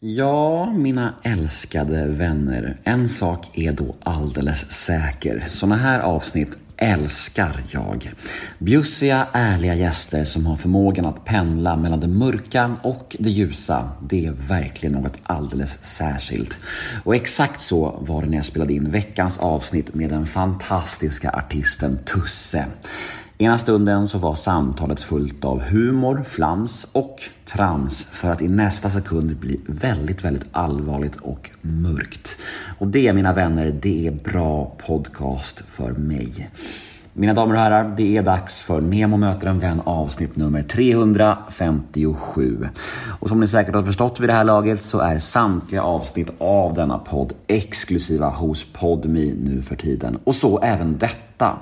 Ja, mina älskade vänner. En sak är då alldeles säker. Såna här avsnitt älskar jag. Bjussiga, ärliga gäster som har förmågan att pendla mellan det mörka och det ljusa. Det är verkligen något alldeles särskilt. Och exakt så var det när jag spelade in veckans avsnitt med den fantastiska artisten Tusse. Ena stunden så var samtalet fullt av humor, flams och trams för att i nästa sekund bli väldigt, väldigt allvarligt och mörkt. Och det, mina vänner, det är bra podcast för mig. Mina damer och herrar, det är dags för Nemo möter en vän avsnitt nummer 357. Och som ni säkert har förstått vid det här laget så är samtliga avsnitt av denna podd exklusiva hos Podmi nu för tiden. Och så även detta.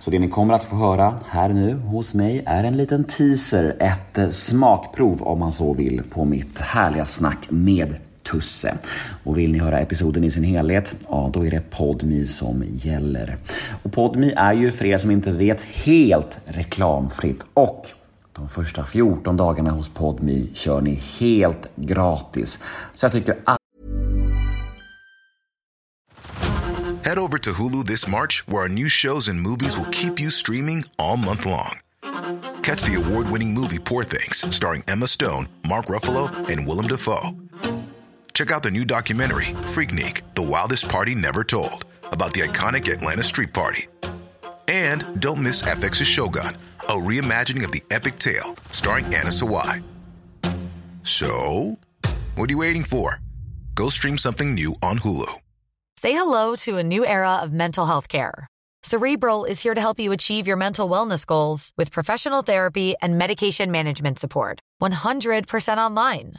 Så det ni kommer att få höra här nu hos mig är en liten teaser, ett smakprov om man så vill på mitt härliga snack med Tusse. Och vill ni höra episoden i sin helhet, ja då är det Podmi som gäller. Och Podmi är ju för er som inte vet helt reklamfritt och de första 14 dagarna hos Podmi kör ni helt gratis. Så jag tycker att... Head over to Hulu this March, where our new shows and movies will keep you streaming all month long. Catch the award winning movie Poor Things, starring Emma Stone, Mark Ruffalo, and Willem Dafoe. Check out the new documentary, Freaknik The Wildest Party Never Told, about the iconic Atlanta Street Party. And don't miss FX's Shogun, a reimagining of the epic tale, starring Anna Sawai. So, what are you waiting for? Go stream something new on Hulu. Say hello to a new era of mental health care. Cerebral is here to help you achieve your mental wellness goals with professional therapy and medication management support. 100% online.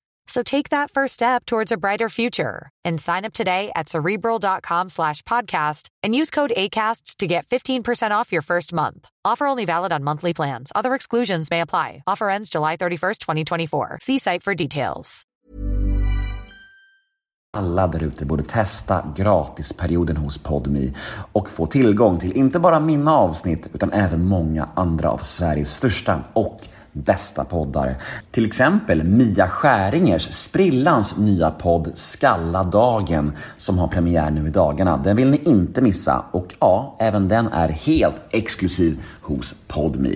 So take that first step towards a brighter future and sign up today at cerebral.com slash podcast and use code ACasts to get 15% off your first month. Offer only valid on monthly plans. Other exclusions may apply. Offer ends July 31st, 2024. See site for details. alla där ute borde testa gratisperioden hos Podmi och få tillgång till inte bara mina avsnitt utan även många andra av Sveriges största och bästa poddar. Till exempel Mia Skäringers sprillans nya podd Skalla dagen som har premiär nu i dagarna. Den vill ni inte missa och ja, även den är helt exklusiv hos Podme.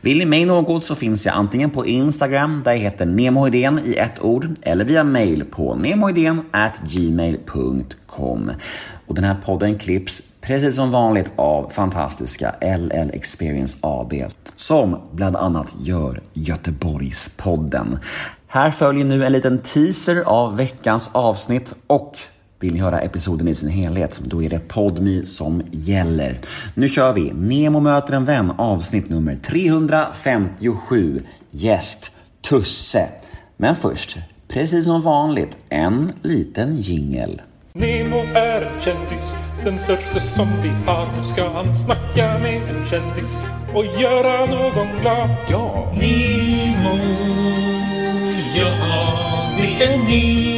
Vill ni mig något så finns jag antingen på Instagram där jag heter nemohedén i ett ord eller via mail på gmail.com. Och den här podden klipps precis som vanligt av fantastiska LL Experience AB som bland annat gör Göteborgspodden. Här följer nu en liten teaser av veckans avsnitt och vill ni höra episoden i sin helhet, då är det Podmi som gäller. Nu kör vi Nemo möter en vän avsnitt nummer 357. Gäst Tusse. Men först, precis som vanligt, en liten jingel. Nemo är en kändis, den största som vi har. Nu ska han snacka med en kändis och göra någon glad. Ja! Nemo, ja, det är Nemo.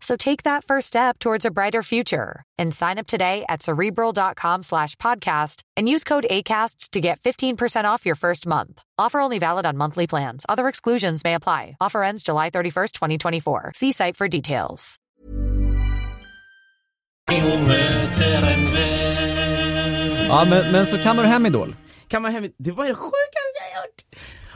So take that first step towards a brighter future and sign up today at cerebral.com slash podcast and use code ACasts to get 15% off your first month. Offer only valid on monthly plans. Other exclusions may apply. Offer ends July 31st, 2024. See site for details. Ja, men, men så kammar du hem Idol? Kammar hem, det var det sjukaste jag gjort!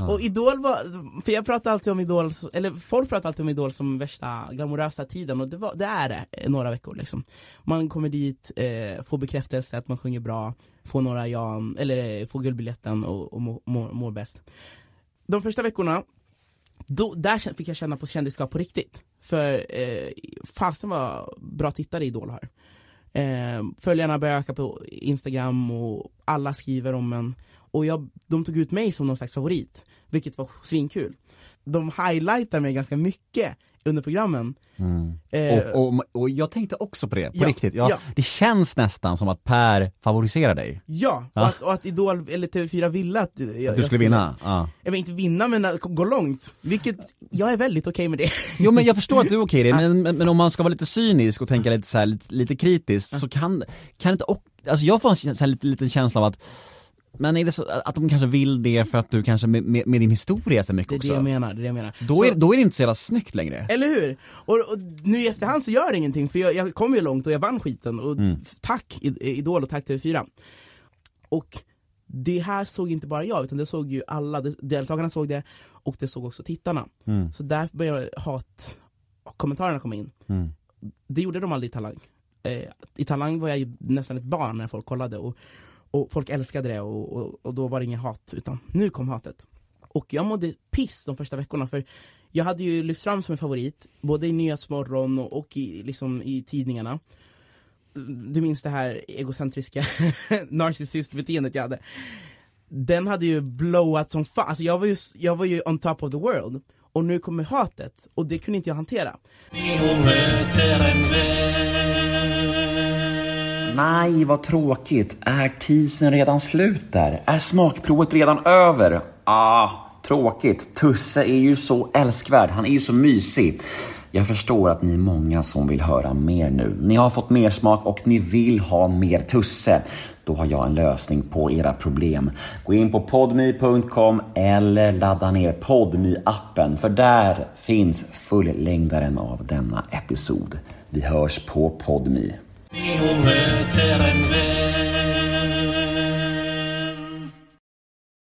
Och Idol var, för jag pratar alltid om Idol, eller folk pratar alltid om Idol som värsta glamorösa tiden och det, var, det är det, några veckor liksom. Man kommer dit, eh, får bekräftelse att man sjunger bra, får några ja, eller eh, får guldbiljetten och, och mår, mår, bäst. De första veckorna, då, där fick jag känna på kändisskap på riktigt. För eh, fasen var bra tittare Idol har. Eh, följarna börjar öka på Instagram och alla skriver om en. Och jag, de tog ut mig som någon slags favorit, vilket var svinkul. De highlightar mig ganska mycket under programmen. Mm. Eh, och, och, och jag tänkte också på det, på Ja, riktigt. Ja, ja. Det känns nästan som att Per favoriserar dig. Ja, och Ja. att, och att Idol, eller TV4 ville att jag, jag Du skulle vinna. Ja. Jag vill inte vinna men att gå långt, vilket jag är väldigt okej med det. Jo men jag förstår att du är okej det, men, men, men om man ska vara lite cynisk och tänka lite, så här, lite, lite kritiskt så kan, kan inte, och, alltså jag får en så här, lite, liten känsla av att men är det så att de kanske vill det för att du kanske med, med, med din historia så mycket Det är också? det jag menar, det är det jag menar. Då, Så- är, då är det inte så jävla snyggt längre. Eller hur? Och, och nu i efterhand så gör det ingenting, för jag, jag kom ju långt och jag vann skiten, och Mm. tack Idol och tack TV4 Och det här såg inte bara jag, utan det såg ju alla, deltagarna såg det, och det såg också tittarna Mm. Så där började hat kommentarerna komma in Mm. Det gjorde de aldrig i Talang eh, I Talang var jag ju nästan ett barn när folk kollade, och, och folk älskade det, och, och, och då var det inget hat, utan nu kom hatet. Och jag mådde piss de första veckorna, för jag hade ju lyft fram som en favorit, både i Nyhetsmorgon och, och i, liksom, i tidningarna. Du minns det här egocentriska narcissistbeteendet jag hade. Den hade ju blowat som fan, alltså jag var, ju, jag var ju on top of the world. Och nu kommer hatet, och det kunde inte jag hantera. Nej, vad tråkigt. Är teasern redan slut där? Är smakprovet redan över? Ah, tråkigt. Tusse är ju så älskvärd. Han är ju så mysig. Jag förstår att ni är många som vill höra mer nu. Ni har fått mer smak och ni vill ha mer Tusse. Då har jag en lösning på era problem. Gå in på podme.com eller ladda ner podme appen för där finns fullängdaren av denna episod. Vi hörs på podme. Ingen möter en vän